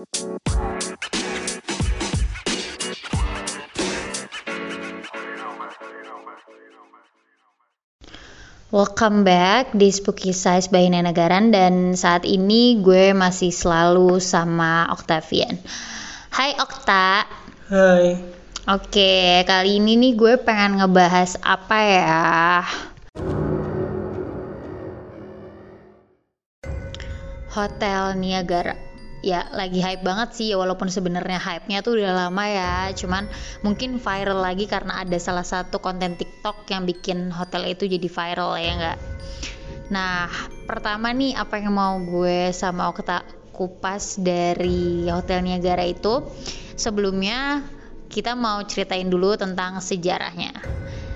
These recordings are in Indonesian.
Welcome back di Spooky Size by Nena Garan dan saat ini gue masih selalu sama Octavian. Hai Okta. Hai. Oke, kali ini nih gue pengen ngebahas apa ya? Hotel Niagara. Ya, lagi hype banget sih, walaupun sebenarnya hype-nya tuh udah lama ya. Cuman mungkin viral lagi karena ada salah satu konten TikTok yang bikin hotel itu jadi viral ya enggak? Nah, pertama nih apa yang mau gue sama Okta kupas dari Hotel Niagara itu sebelumnya kita mau ceritain dulu tentang sejarahnya.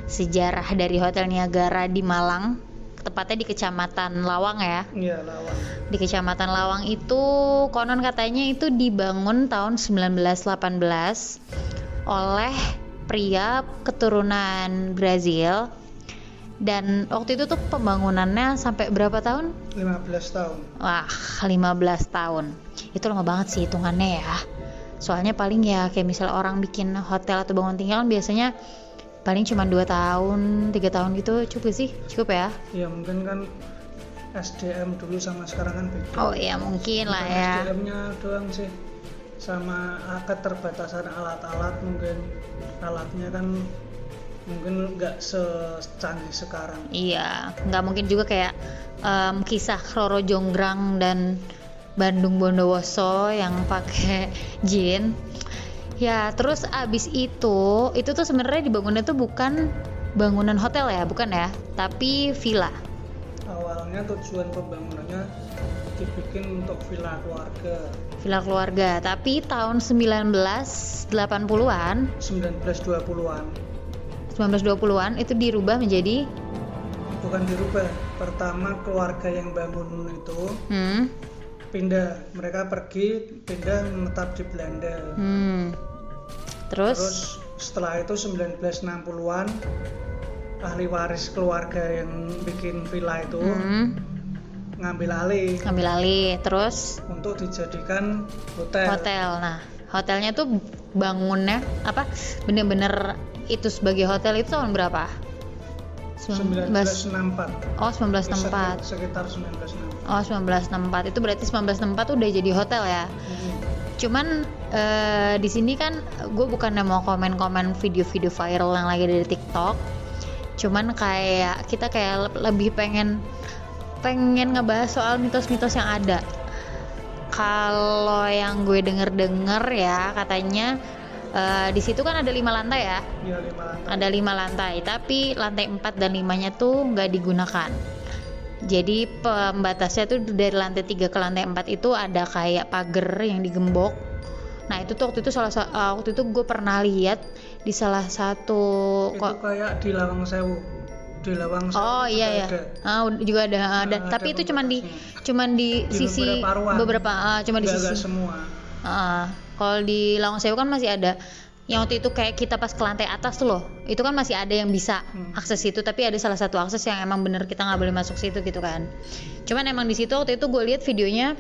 Sejarah dari Hotel Niagara di Malang, tepatnya di Kecamatan Lawang ya. Iya, lawan. Di Kecamatan Lawang itu konon katanya itu dibangun tahun 1918 oleh pria keturunan Brazil dan waktu itu tuh pembangunannya sampai berapa tahun? 15 tahun. Wah, 15 tahun. Itu lama banget sih hitungannya ya. Soalnya paling ya kayak misal orang bikin hotel atau bangun tinggal kan biasanya paling cuma 2 tahun, tiga tahun gitu cukup sih? Cukup ya? Ya mungkin kan SDM dulu sama sekarang kan beda. Oh iya mungkin lah ya. SDM-nya doang sih. Sama ah, keterbatasan alat-alat mungkin alatnya kan mungkin nggak secanggih sekarang. Iya, nggak mungkin juga kayak em, kisah Roro Jonggrang dan Bandung Bondowoso yang pakai jin. Ya, terus abis itu, itu tuh sebenarnya dibangunnya tuh bukan bangunan hotel ya, bukan ya, tapi villa. Awalnya tujuan pembangunannya dibikin untuk villa keluarga Villa keluarga, tapi tahun 1980-an, 1920-an. 1920-an itu dirubah menjadi Bukan dirubah. Pertama keluarga yang bangun itu hmm, pindah mereka pergi pindah menetap di Belanda hmm. Terus, terus setelah itu 1960-an ahli waris keluarga yang bikin villa itu hmm, ngambil alih ngambil alih, terus untuk dijadikan hotel, hotel. Nah, hotelnya tuh bangunnya apa? Bener-bener itu sebagai hotel itu tahun berapa? 19 1964 Oh, 1964. sekitar 1964 Oh, 1964. Itu berarti 1964 udah jadi hotel ya. Hmm. Cuman eh, di sini kan gue bukannya mau komen-komen video-video viral yang lagi ada di TikTok. Cuman kayak kita kayak le- lebih pengen pengen ngebahas soal mitos-mitos yang ada. Kalau yang gue denger-denger ya katanya eh, di situ kan ada lima lantai ya. ya lima lantai Ada lima lantai, tapi lantai 4 dan limanya tuh nggak digunakan. Jadi pembatasnya tuh dari lantai 3 ke lantai 4 itu ada kayak pagar yang digembok. Nah itu tuh waktu itu salah sa- uh, waktu itu gue pernah lihat di salah satu itu kok kayak di Lawang Sewu di Lawang Sewu Oh iya ya, ada. ah, juga ada, ada. ada tapi itu cuman di cuman di, Di sisi beberapa ruang. beberapa ah, cuma di sisi. semua Ah, kalau di Lawang Sewu kan masih ada. Yang waktu itu kayak kita pas ke lantai atas tuh loh itu kan masih ada yang bisa Hmm. akses itu tapi ada salah satu akses yang emang bener kita nggak boleh masuk situ gitu kan. Cuman emang di situ waktu itu gue lihat videonya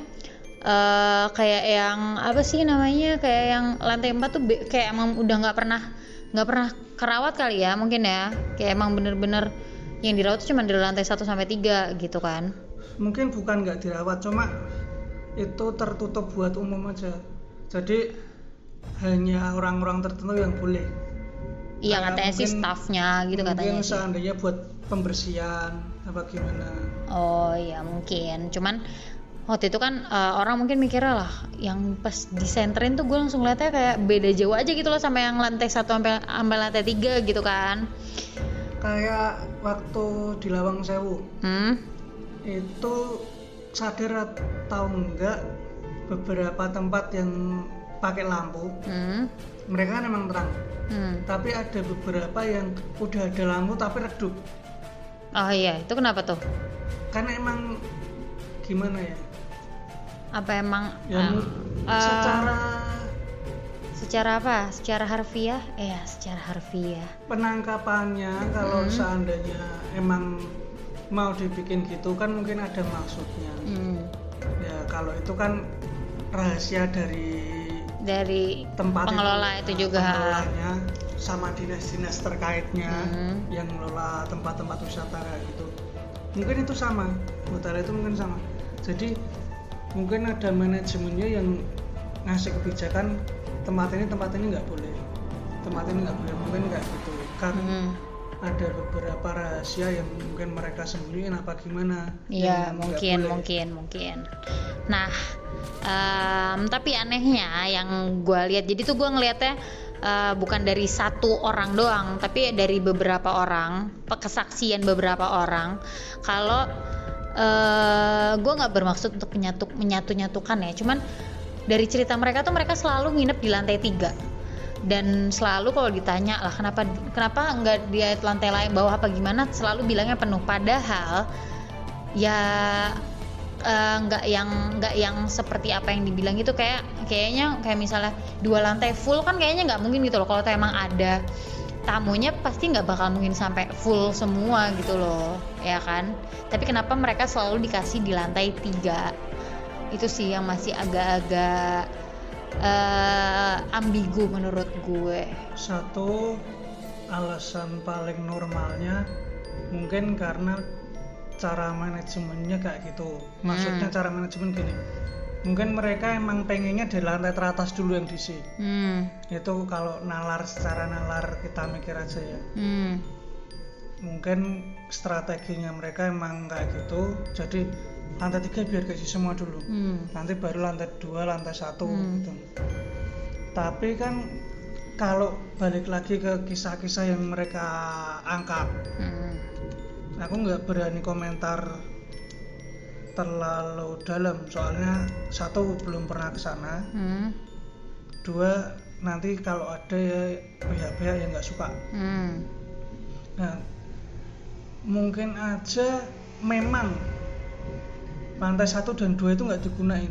eh kayak yang apa sih namanya kayak yang lantai 4 tuh be- kayak emang udah nggak pernah nggak pernah kerawat kali ya mungkin ya. Kayak emang bener-bener yang dirawat tuh cuma dari lantai 1 sampai 3 gitu kan. Mungkin bukan nggak dirawat cuma itu tertutup buat umum aja jadi hanya orang-orang tertentu yang boleh. Iya Kayak katanya sih mungkin- staffnya gitu mungkin katanya sih. seandainya buat pembersihan apa gimana. Oh iya mungkin, cuman waktu itu kan eh, orang mungkin mikirnya lah, yang pas disenterin tuh gue langsung liatnya kayak beda jauh aja gitu loh sama yang lantai satu sampai sampai lantai tiga gitu kan. kayak waktu di Lawang Sewu. Hmm, itu sadar atau enggak beberapa tempat yang pakai lampu hmm, mereka kan emang terang hmm. tapi ada beberapa yang udah ada lampu tapi redup Oh iya, itu kenapa tuh? kan emang gimana ya Apa emang ya eh, mu- eh, secara secara apa? Secara harfiah? Eh, secara harfiah. penangkapannya kalau Hmm. seandainya emang mau dibikin gitu kan mungkin ada maksudnya Hmm. ya kalau itu kan rahasia dari dari tempat pengelola itu, juga. pengelolanya sama dinas-dinas terkaitnya Mhm. yang mengelola tempat-tempat wisata kayak gitu. Mungkin itu sama hotel itu mungkin sama. Jadi mungkin ada manajemennya yang ngasih kebijakan tempat ini tempat ini nggak boleh. Tempat ini nggak boleh mungkin nggak gitu. Kan Hmm. Ada beberapa rahasia yang mungkin mereka sembunyiin apa gimana Iya mungkin boleh. mungkin mungkin. Nah em, tapi anehnya yang gue lihat jadi tuh gue ngelihatnya eh, bukan dari satu orang doang tapi dari beberapa orang kesaksian beberapa orang kalau gue nggak bermaksud untuk menyatu menyatu nyatukan ya cuman dari cerita mereka tuh mereka selalu nginep di lantai tiga dan selalu kalau ditanya lah kenapa kenapa nggak di lantai lain bawah apa gimana selalu bilangnya penuh. Padahal ya eh, nggak yang nggak yang seperti apa yang dibilang itu kayak kayaknya kayak misalnya dua lantai full kan kayaknya nggak mungkin gitu loh. Kalau emang ada tamunya pasti nggak bakal mungkin sampai full semua gitu loh ya kan? Tapi kenapa mereka selalu dikasih di lantai tiga? Itu sih yang masih agak-agak eh, ambigu menurut gue. Satu alasan paling normalnya mungkin karena cara manajemennya kayak gitu. Maksudnya Hmm. cara manajemen gini mungkin mereka emang pengennya di lantai teratas dulu yang diisi. Hmm, itu kalau nalar secara nalar kita mikir aja ya. Hmm, mungkin strateginya mereka emang kayak gitu jadi lantai tiga biar gaji semua dulu. Hmm, nanti baru lantai dua lantai satu Hmm. gitu. Tapi kan kalau balik lagi ke kisah-kisah yang mereka angkat hmm. aku nggak berani komentar terlalu dalam. Soalnya satu belum pernah ke sana. Hmm, dua nanti kalau ada ya pihak-pihak yang nggak suka. Hmm, Nah, mungkin aja memang lantai satu dan dua itu nggak digunain.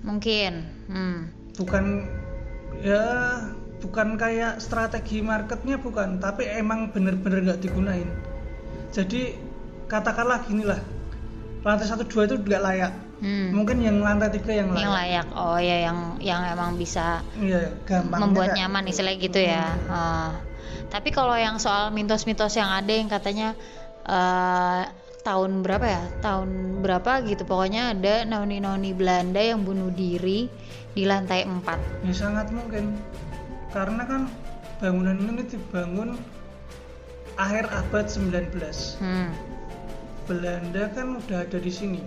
mungkin hmm. Bukan ya bukan kayak strategi marketnya bukan, tapi emang bener-bener nggak digunain. Jadi katakanlah gini lah, lantai satu dua itu nggak layak. Hmm. Mungkin yang lantai tiga yang layak. yang layak oh ya yang yang emang bisa Iya, gampangnya membuat kayak nyaman gitu. istilah gitu ya Ah. tapi kalau yang soal mitos-mitos yang ada yang katanya eh, tahun berapa ya tahun berapa gitu pokoknya ada noni-noni Belanda yang bunuh diri di lantai 4 Ya sangat mungkin karena kan bangunan ini dibangun akhir abad 19. hmm. Belanda kan udah ada di sini.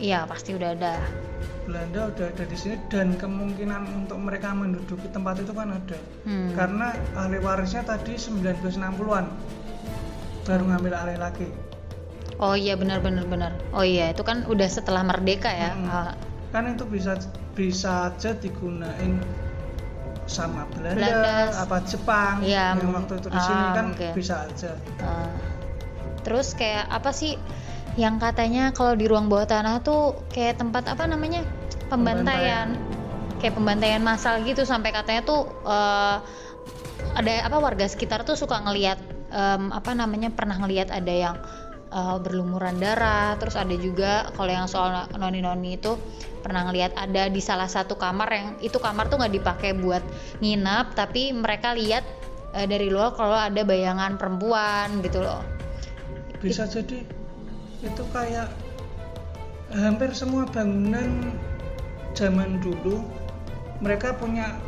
iya pasti udah ada Belanda udah ada di sini dan kemungkinan untuk mereka menduduki tempat itu kan ada. hmm. Karena ahli warisnya tadi 1960-an baru ngambil alih lagi. Oh iya benar benar benar oh iya itu kan udah setelah merdeka ya Mm-mm. Ah, Kan itu bisa bisa aja digunain sama Belanda, Belanda. apa Jepang Iya, yang waktu itu di sini ah, kan mungkin. bisa aja. Uh, terus kayak apa sih yang katanya kalau di ruang bawah tanah tuh kayak tempat apa namanya pembantaian, kayak pembantaian massal gitu sampai katanya tuh uh, ada apa warga sekitar tuh suka ngelihat em, apa namanya pernah ngelihat ada yang uh, berlumuran darah. Terus ada juga kalau yang soal noni-noni itu pernah ngelihat ada di salah satu kamar yang itu kamar tuh nggak dipakai buat nginep tapi mereka lihat uh, dari luar kalau ada bayangan perempuan gitu loh. Bisa jadi itu kayak hampir semua bangunan zaman dulu mereka punya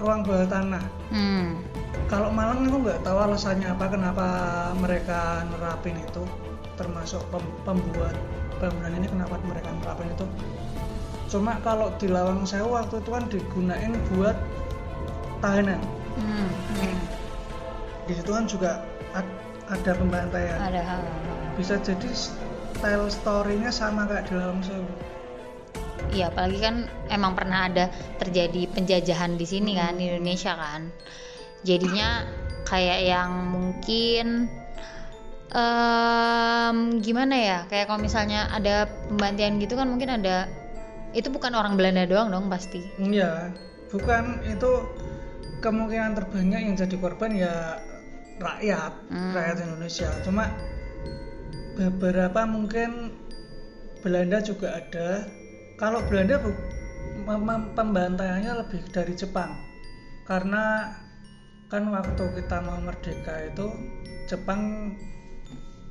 ruang bawah tanah. Hmm. Kalau Malang aku nggak tahu alasannya apa kenapa mereka nerapin itu termasuk pem- pembuat bangunan ini kenapa mereka nerapin itu. Cuma kalau di Lawang Sewu waktu itu kan digunain buat tahanan. Hmm, hmm. di situ kan juga ad- ada pembantaian. Ada hal bisa jadi style story-nya sama kayak di Lawang Sewu. Iya, apalagi kan emang pernah ada terjadi penjajahan di sini kan di Indonesia kan. Jadinya kayak yang mungkin em, gimana ya? Kayak kalau misalnya ada pembantian gitu kan mungkin ada itu bukan orang Belanda doang dong pasti. Iya, bukan itu kemungkinan terbanyak yang jadi korban ya rakyat, Hmm. rakyat Indonesia. Cuma beberapa mungkin Belanda juga ada. Kalau Belanda pembantaiannya lebih dari Jepang karena kan waktu kita mau merdeka itu Jepang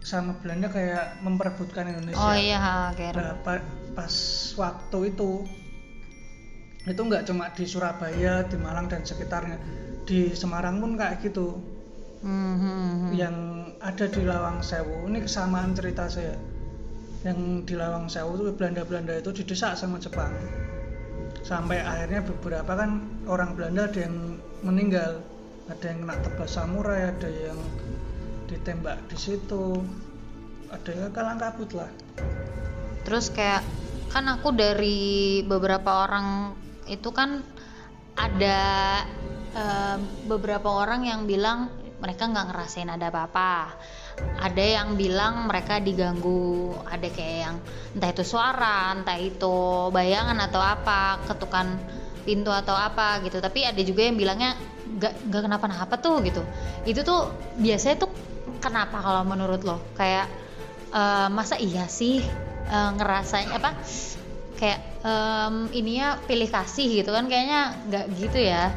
sama Belanda kayak memperebutkan Indonesia oh iya kayak Nah, pa- pas waktu itu itu nggak cuma di Surabaya, di Malang dan sekitarnya, di Semarang pun kayak gitu. Hmm, hmm. Yang ada di Lawang Sewu, ini kesamaan cerita saya. Yang di Lawang Sewu itu Belanda-Belanda itu didesak sama Jepang. Sampai akhirnya beberapa kan orang Belanda ada yang meninggal, ada yang kena tebas samurai, ada yang ditembak di situ, ada yang kalang kabut lah. terus kayak kan aku dari beberapa orang itu kan ada eh, beberapa orang yang bilang mereka nggak ngerasain ada apa-apa. Ada yang bilang mereka diganggu. Ada kayak yang entah itu suara entah itu bayangan atau apa ketukan pintu atau apa gitu. Tapi ada juga yang bilangnya nggak nggak kenapa-napa tuh gitu. Itu tuh biasanya tuh kenapa kalau menurut lo kayak eh, masa iya sih eh, ngerasain apa kayak em, ininya pilih kasih gitu kan kayaknya nggak gitu ya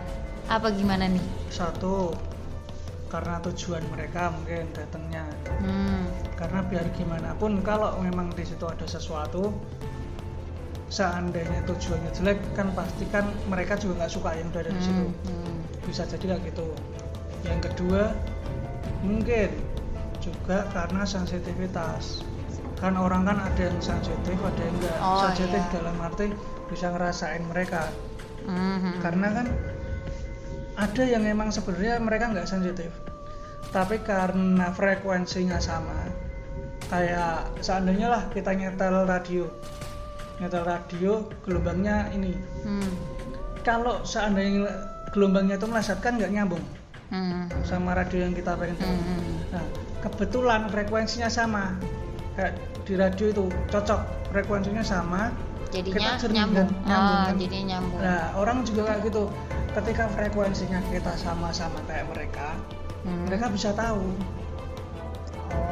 apa gimana nih Satu, karena tujuan mereka mungkin datangnya. hmm. Karena biar gimana pun kalau memang di situ ada sesuatu, seandainya tujuannya jelek kan pasti kan mereka juga nggak suka yang udah ada di situ. Hmm, hmm. Bisa jadi kayak gitu. Yang kedua, mungkin juga karena sensitivitas. Kan orang kan ada yang sensitif, ada yang enggak. Oh, sensitif iya. dalam arti bisa ngerasain mereka. Hmm, hmm. karena kan ada yang emang sebenarnya mereka nggak sensitif tapi karena frekuensinya sama kayak seandainya lah kita nyetel radio nyetel radio gelombangnya ini Hmm, kalau seandainya gelombangnya itu meleset kan nggak nyambung hmm, sama radio yang kita pengen hmm. Nah, kebetulan frekuensinya sama. Kayak di radio itu cocok frekuensinya sama. jadinya kita nyambung, nyambung, oh kan. jadinya nyambung Nah, orang juga kayak gitu. Ketika frekuensinya kita sama-sama kayak mereka, Hmm. mereka bisa tahu.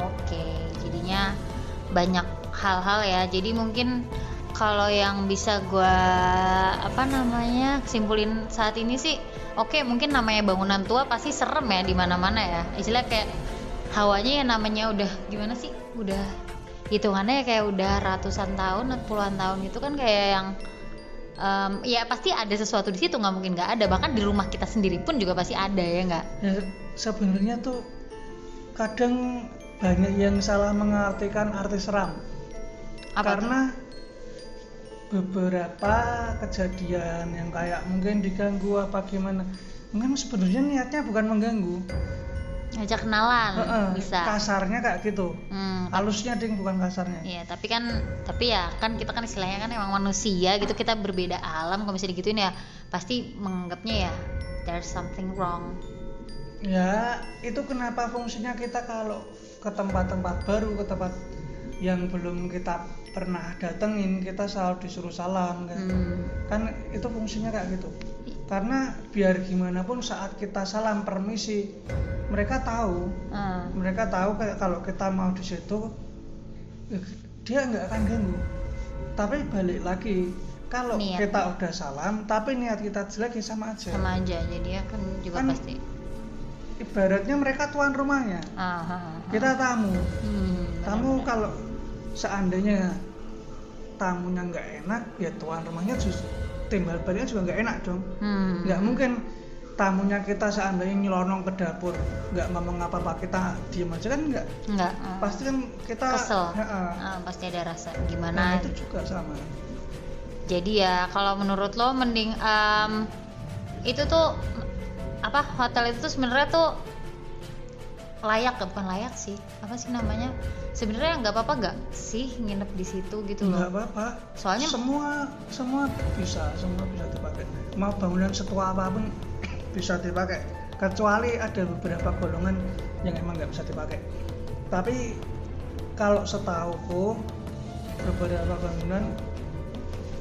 Oke, jadinya banyak hal-hal ya. Jadi mungkin kalau yang bisa gua apa namanya simpulin saat ini sih, oke mungkin namanya bangunan tua pasti serem ya di mana-mana ya. Istilah kayak hawanya ya namanya udah gimana sih? Udah hitungannya ya kayak udah ratusan tahun, atau puluhan tahun itu kan kayak yang em, ya pasti ada sesuatu di situ nggak mungkin nggak ada bahkan di rumah kita sendiri pun juga pasti ada ya nggak Ya, sebenarnya tuh kadang banyak yang salah mengartikan arti seram. apa tuh? karena beberapa kejadian yang kayak mungkin diganggu apa gimana mungkin sebenarnya niatnya bukan mengganggu ngajak kenalan Heeh, bisa. kasarnya kayak gitu. Hmm, halusnya ding bukan kasarnya. Iya, tapi kan tapi ya kan kita kan istilahnya kan emang manusia gitu kita berbeda alam kalau misalnya digituin ya pasti menganggapnya ya there's something wrong. ya itu kenapa fungsinya kita kalau ke tempat-tempat baru ke tempat yang belum kita pernah datengin kita selalu disuruh salam kan Hmm. kan itu fungsinya kayak gitu karena biar gimana pun saat kita salam permisi mereka tahu Ah, mereka tahu kayak kalau kita mau di situ eh, dia nggak akan ganggu tapi balik lagi kalau Niat. kita udah salam tapi niat kita jelek ya sama aja sama aja jadi ya kan juga Kan- pasti. ibaratnya mereka tuan rumahnya Ah, ah, ah. kita tamu Hmm, tamu benar-benar. kalau seandainya tamunya nggak enak ya tuan rumahnya justru timbal baliknya juga nggak enak dong Hmm. nggak mungkin tamunya kita seandainya nyelonong ke dapur nggak ngomong apa apa kita diem aja kan nggak Enggak. ah. pasti kan kita kesel. Ah, pasti ada rasa nah gimana. itu juga sama Jadi ya kalau menurut lo mending em, itu tuh apa hotel itu sebenarnya tuh layak bukan layak sih. Apa sih namanya? Sebenarnya nggak apa-apa nggak sih nginep di situ gitu nggak loh apa-apa. Soalnya- semua semua bisa semua bisa dipakai. Mau bangunan setua apa pun bisa dipakai. Kecuali ada beberapa golongan yang emang nggak bisa dipakai. Tapi kalau setahuku beberapa bangunan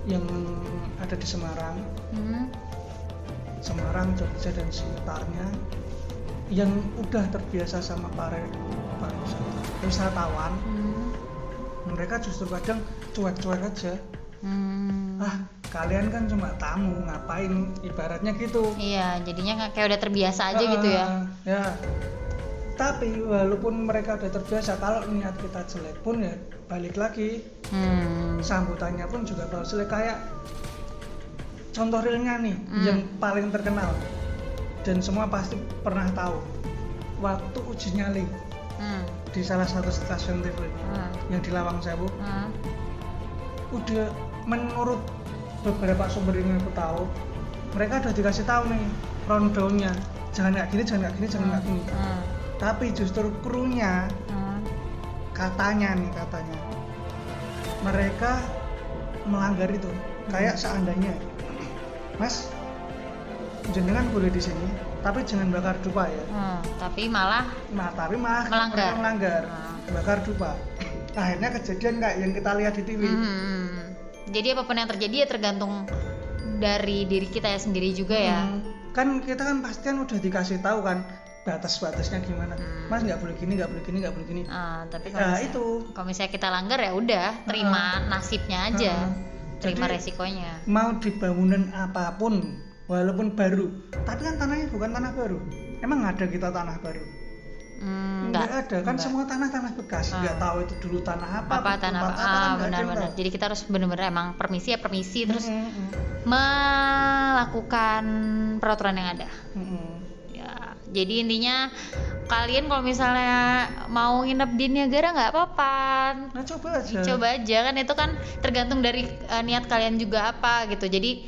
yang ada di Semarang Hmm, Semarang Jogja dan sekitarnya yang udah terbiasa sama para pariwisata wisatawan hmm, mereka justru kadang cuek-cuek aja. Hmm. ah kalian kan cuma tamu ngapain? Ibaratnya gitu. Iya jadinya kayak udah terbiasa aja gitu ya. Ah, ya. Tapi walaupun mereka udah terbiasa kalau niat kita jelek pun ya balik lagi. Hmm. sambutannya pun juga bakal jelek kayak contoh realnya nih Hmm. yang paling terkenal dan semua pasti pernah tahu waktu uji nyali Hmm. di salah satu stasiun TV Hmm. yang di Lawang Sewu Hmm. udah menurut beberapa sumber yang aku tahu mereka udah dikasih tahu nih rundownnya jangan kayak gini jangan kayak gini jangan kayak gini Hmm. tapi justru krunya Hmm. katanya nih katanya mereka melanggar itu kayak seandainya mas jenengan boleh di sini tapi jangan bakar dupa ya Hmm. tapi malah nah tapi malah Melanggar. melanggar Hmm. bakar dupa akhirnya kejadian kayak yang kita lihat di TV Hmm. jadi apa pun yang terjadi ya tergantung dari diri kita ya sendiri juga ya Hmm. kan kita kan pastian udah dikasih tahu kan batas-batasnya gimana Hmm. mas nggak boleh gini nggak boleh gini nggak boleh gini Ah, tapi kalau nah misalnya, itu kalau misalnya kita langgar ya udah terima nasibnya aja Hmm. terima Jadi- resikonya mau di bangunan apa pun walaupun baru tapi kan tanahnya bukan tanah baru. Emang ada kita tanah baru? Hmm, nggak enggak ada kan enggak. semua tanah-tanah bekas. Ah. nggak tahu itu dulu tanah apa apa tanah tempat apa? kan ah yang benar-benar. jadi kita harus benar-benar emang permisi ya permisi terus Mm, mm, melakukan peraturan yang ada. Mm, mm. ya jadi intinya kalian kalau misalnya mau nginep di Niagara nggak apa-apa. Nah coba aja. Coba aja kan itu kan tergantung dari eh, niat kalian juga apa gitu. Jadi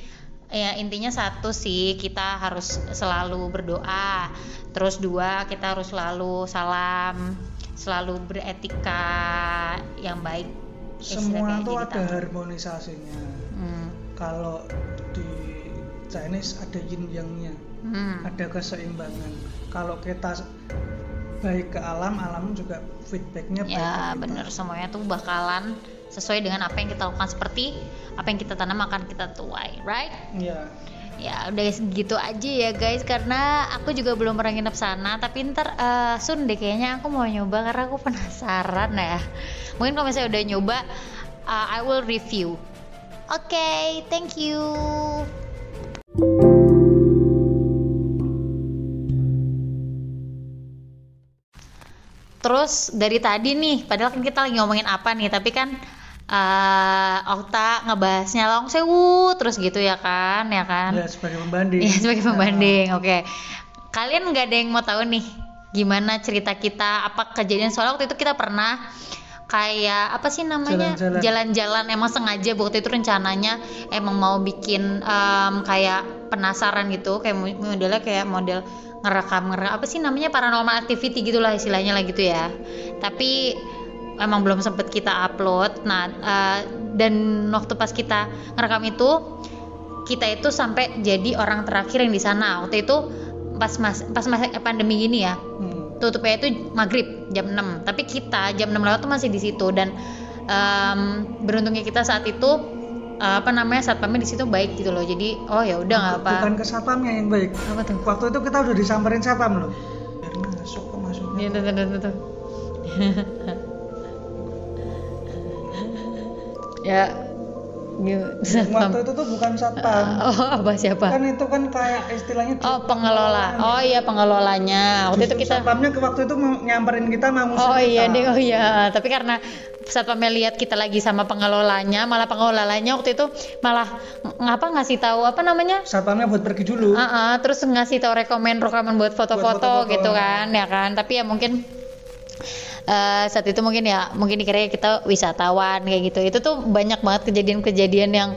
ya intinya satu sih kita harus selalu berdoa. Terus dua kita harus selalu salam selalu beretika yang baik. Semua jadi ada harmonisasinya. Hmm. kalau di Chinese ada yin yang-nya. Hmm. ada keseimbangan. Kalau kita baik ke alam alam juga feedbacknya baik ke ya bener. Semuanya tuh bakalan sesuai dengan apa yang kita lakukan seperti apa yang kita tanam akan kita tuai right? Iya. ya udah segitu aja ya guys. Karena aku juga belum pernah nginep sana tapi ntar eh, soon deh kayaknya aku mau nyoba karena aku penasaran ya. Mungkin kalau misalnya udah nyoba uh, I will review. Oke thank you Terus dari tadi nih, padahal kan kita lagi ngomongin apa nih, tapi kan eh Okta ngebahasnya Long Sewu terus gitu ya kan, ya kan? Ya sebagai pembanding. Iya sebagai pembanding, oke. Kalian nggak ada yang mau tahu nih gimana cerita kita, apa kejadian soalnya waktu itu kita pernah kayak apa sih namanya? Jalan-jalan. emang sengaja waktu itu rencananya emang mau bikin em, kayak penasaran gitu. Kayak mo- modelnya kayak model ngerekam ngerekam apa sih namanya? Paranormal activity gitulah istilahnya lah gitu ya. Tapi emang belum sempet kita upload. Nah eh, dan waktu pas kita ngerekam itu kita itu sampai jadi orang terakhir yang di sana. Waktu itu pas mas pas masa pandemi gini ya. Hmm. Tutupnya itu maghrib jam 6 tapi kita jam 6 lewat tuh masih di situ dan em, beruntungnya kita saat itu eh, apa namanya satpamnya di situ baik gitu loh jadi oh ya udah nggak apa Bukan ke satpamnya yang baik. apa tuh Waktu itu kita udah disamperin satpam loh. Biar masuk kok masuknya. Nih, tuh, tuh, tuh, ya satpam Waktu itu tuh bukan satpam. oh apa siapa Kan itu kan kayak istilahnya oh pengelola oh iya pengelolanya waktu itu Justru kita satpamnya ke waktu itu nyamperin kita mau Oh iya kita. deh, oh iya. Tapi karena satpamnya lihat kita lagi sama pengelolanya, malah pengelolanya waktu itu malah ng- ngapa ngasih tahu apa namanya? Satpamnya buat pergi dulu. Ah, ah, terus ngasih tahu rekomen rekomen buat foto-foto. gitu kan, ya kan. Tapi ya mungkin eh, saat itu mungkin ya mungkin dikira kita wisatawan kayak gitu. Itu tuh banyak banget kejadian-kejadian yang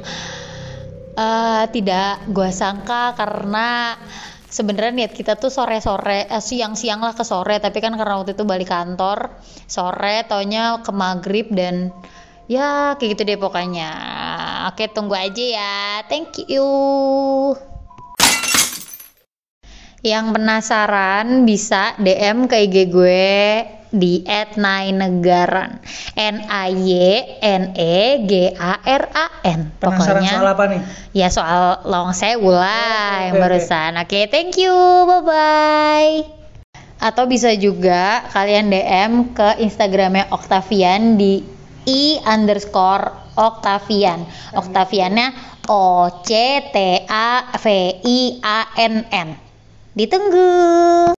eh, tidak gua sangka karena sebenarnya niat kita tuh sore-sore eh, siang-siang lah ke sore. Tapi kan karena waktu itu balik kantor sore taunya ke maghrib dan ya kayak gitu deh pokoknya. Oke tunggu aja ya. Thank you. Yang penasaran bisa DM ke IG gue di @nainagaran N A Y N E G A R A N Penasaran pokoknya soal apa nih? ya soal Lawang Sewu lah Oh, yang barusan oke thank you bye bye atau bisa juga kalian DM ke Instagramnya Octavian di I underscore Octavian. Octaviannya O C T A V I A N N. Ditunggu.